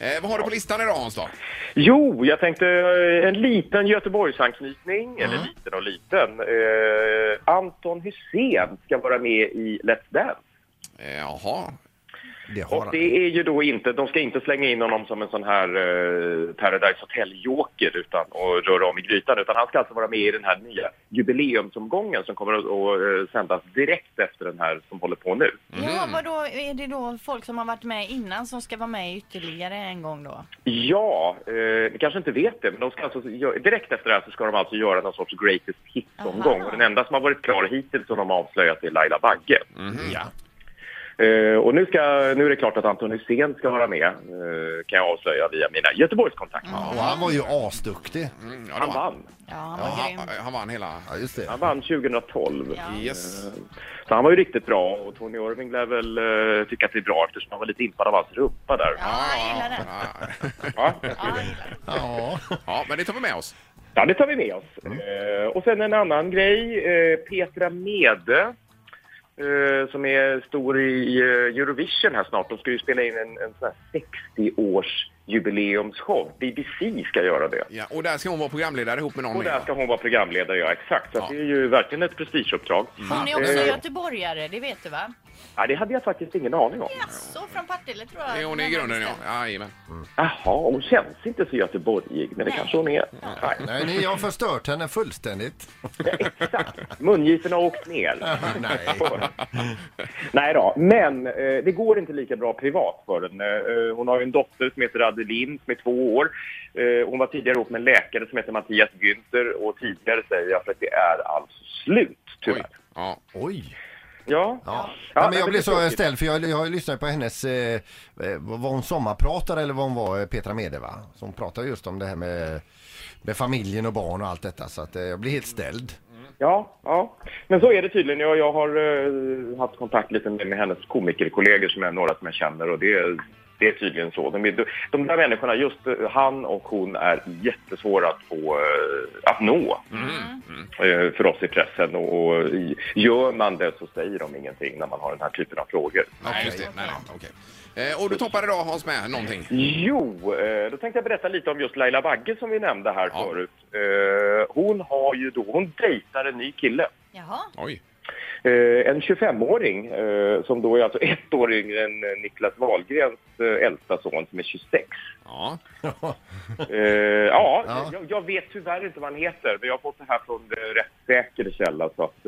Eh, vad har du på listan idag Hans då? Jo, jag tänkte eh, en liten Göteborgsanknytning, eller liten och liten. Eh, Anton Hussein ska vara med i Let's Dance. Eh, jaha. Det har Och det är ju då inte, de ska inte slänga in honom som en sån här eh, Paradise Hotel-joker utan, och röra om i grytan, utan han ska alltså vara med i den här nya jubileumsomgången som kommer att, att eh, sändas direkt efter den här som håller på nu. Ja, vadå, är det då folk som har varit med innan som ska vara med ytterligare en gång då? Ja, eh, ni kanske inte vet det, men de ska alltså, direkt efter det här så ska de alltså göra någon sorts greatest hits-omgång. Och den enda som har varit klar hittills som de har avslöjat är Laila Bagge. Ja. Eh, och nu, ska, nu är det klart att Anton Hussein ska vara med, eh, kan jag avslöja via mina Göteborgskontakter. Och han var ju asduktig. Mm, ja, det Han var. vann. Ja, han Ja, grym. han, han vann hela... Ja, just det. Han vann 2012. Ja. Yes. Så han var ju riktigt bra och Tony Irving lär väl eh, tycka att det är bra eftersom han var lite impad av hans rumpa där. Ja, jag gillar det. Ja, Ja, Ja, jag gillar. Ja. ja, men det tar vi med oss. ja det tar vi med oss. Eh, och sen en annan grej. Eh, Petra Mede eh, som är stor i eh, Eurovision här snart. De ska ju spela in en, en sån här 60-års jubileumsshow. BBC ska göra det. Ja, och där ska hon vara programledare ihop med någon Och där ska hon vara programledare, ja exakt. Så Ja. det är ju verkligen ett prestigeuppdrag. Hon är också Eh, göteborgare, det vet du va? Ja, det hade jag faktiskt ingen aning om. Jaså, från Partille tror jag. Det är hon i grunden, ja. Jajamän. Jaha, hon känns inte så göteborgig, men det Nej. kanske hon är. Nej. Nej, ni har förstört henne fullständigt. Exakt. Mungiporna har åkt ner. Nej. Nej då, men eh, det går inte lika bra privat för henne. Eh, hon har ju en dotter som heter Adeline som är två år. Eh, hon var tidigare ihop med en läkare som heter Mattias Günther och tidigare säger jag för att det är alltså slut, Oj. tyvärr. Ja. Oj. Ja. Ja. Ja, Ja, men jag blev så tråkigt. ställd för jag, jag lyssnat på hennes, eh, eh, var hon sommarpratare eller vad hon var, eh, Petra Mede va? Som pratar just om det här med, med familjen och barn och allt detta så att eh, jag blir helt ställd. Ja, ja. Men så är det tydligen. Jag, jag har eh, haft kontakt lite med, med hennes komikerkollegor som är några som jag känner och det, är- det är tydligen så. De, är- de där människorna, just eh, han och hon är jättesvåra att få, eh, att nå eh, för oss i pressen och, gör man det så säger de ingenting när man har den här typen av frågor. Nej, just det. Nej. Eh, och du toppar idag Hans med någonting. Jo, då tänkte jag berätta lite om just Laila Bagge som vi nämnde här Ja. förut. Hon har ju då, hon dejtar en ny kille. Jaha. Oj. Eh, en 25-åring eh, som då är alltså ett år yngre än eh, Niklas Wahlgrens äldsta son som är 26. Ja. Ja, Ja. Jag, jag vet tyvärr inte vad han heter, men jag har fått det här från rätt säker källa. Så att,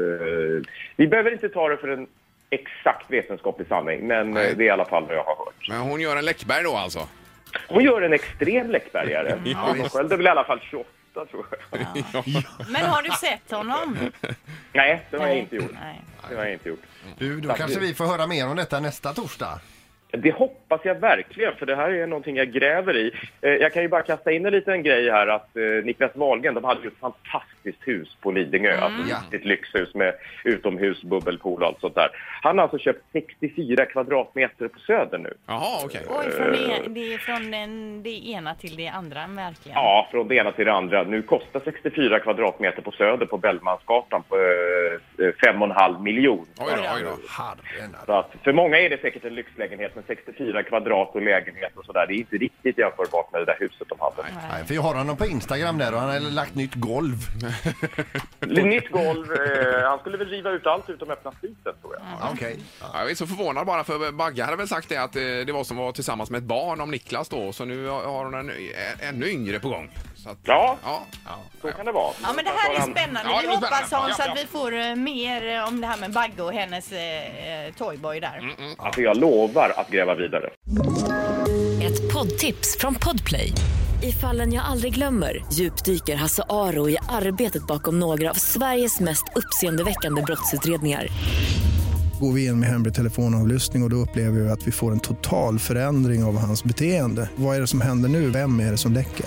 vi behöver inte ta det för en exakt vetenskaplig sanning, men Nej. det är i alla fall vad jag har hört. Men hon gör en Läckberg då alltså? Hon gör en extrem Läckbergare. Ja, Hon själv är väl i alla fall 28, tror jag. Men har du sett honom? Nej, det har jag inte gjort. Nej. Det har jag inte gjort. Du, då kanske vi får höra mer om detta nästa torsdag. Det hoppas jag verkligen, för det här är någonting jag gräver i. Eh, jag kan ju bara kasta in en liten grej här att eh, Niklas Wahlgren, de hade ju ett fantastiskt hus på Lidingö. Alltså Ja. ett lyxhus med utomhus, bubbelpool och allt sånt där. Han har alltså köpt 64 kvadratmeter på Söder nu. Jaha, okej. Oj, från det, det är från den, det ena till det andra verkligen. Ja, från det ena till det andra. Nu kostar 64 kvadratmeter på Söder på Bellmansgatan på eh, 5,5 miljon. Oj då, oj då. Så att för många är det säkert en lyxlägenhet, men 64 kvadrat och lägenhet och sådär, det är inte riktigt jämförbart med det där huset de hade. Nej, för jag har honom på Instagram där och han har lagt nytt golv. Nytt golv. Eh, han skulle väl riva ut allt utom öppna spisen, tror jag. Ja, Okej. Ja, Jag är så förvånad bara för Bagge hade väl sagt det att eh, det var som var tillsammans med ett barn om Niklas då så nu har hon en ä- ännu yngre på gång. Så att, Ja, ja. så kan det vara. Ja men det här är spännande. Ja, det Vi är hoppas spännande. Hans Ja, ja. att vi får eh, mer eh, om det här med Bagge och hennes eh, eh, toyboy där. Alltså jag lovar att gräva vidare. Ett poddtips från Podplay. I fallen jag aldrig glömmer djupdyker Hasse Aro i arbetet bakom några av Sveriges mest uppseendeväckande brottsutredningar. Går vi in med hemlig telefonavlyssning och, och då upplever vi att vi får en total förändring av hans beteende. Vad är det som händer nu? Vem är det som läcker?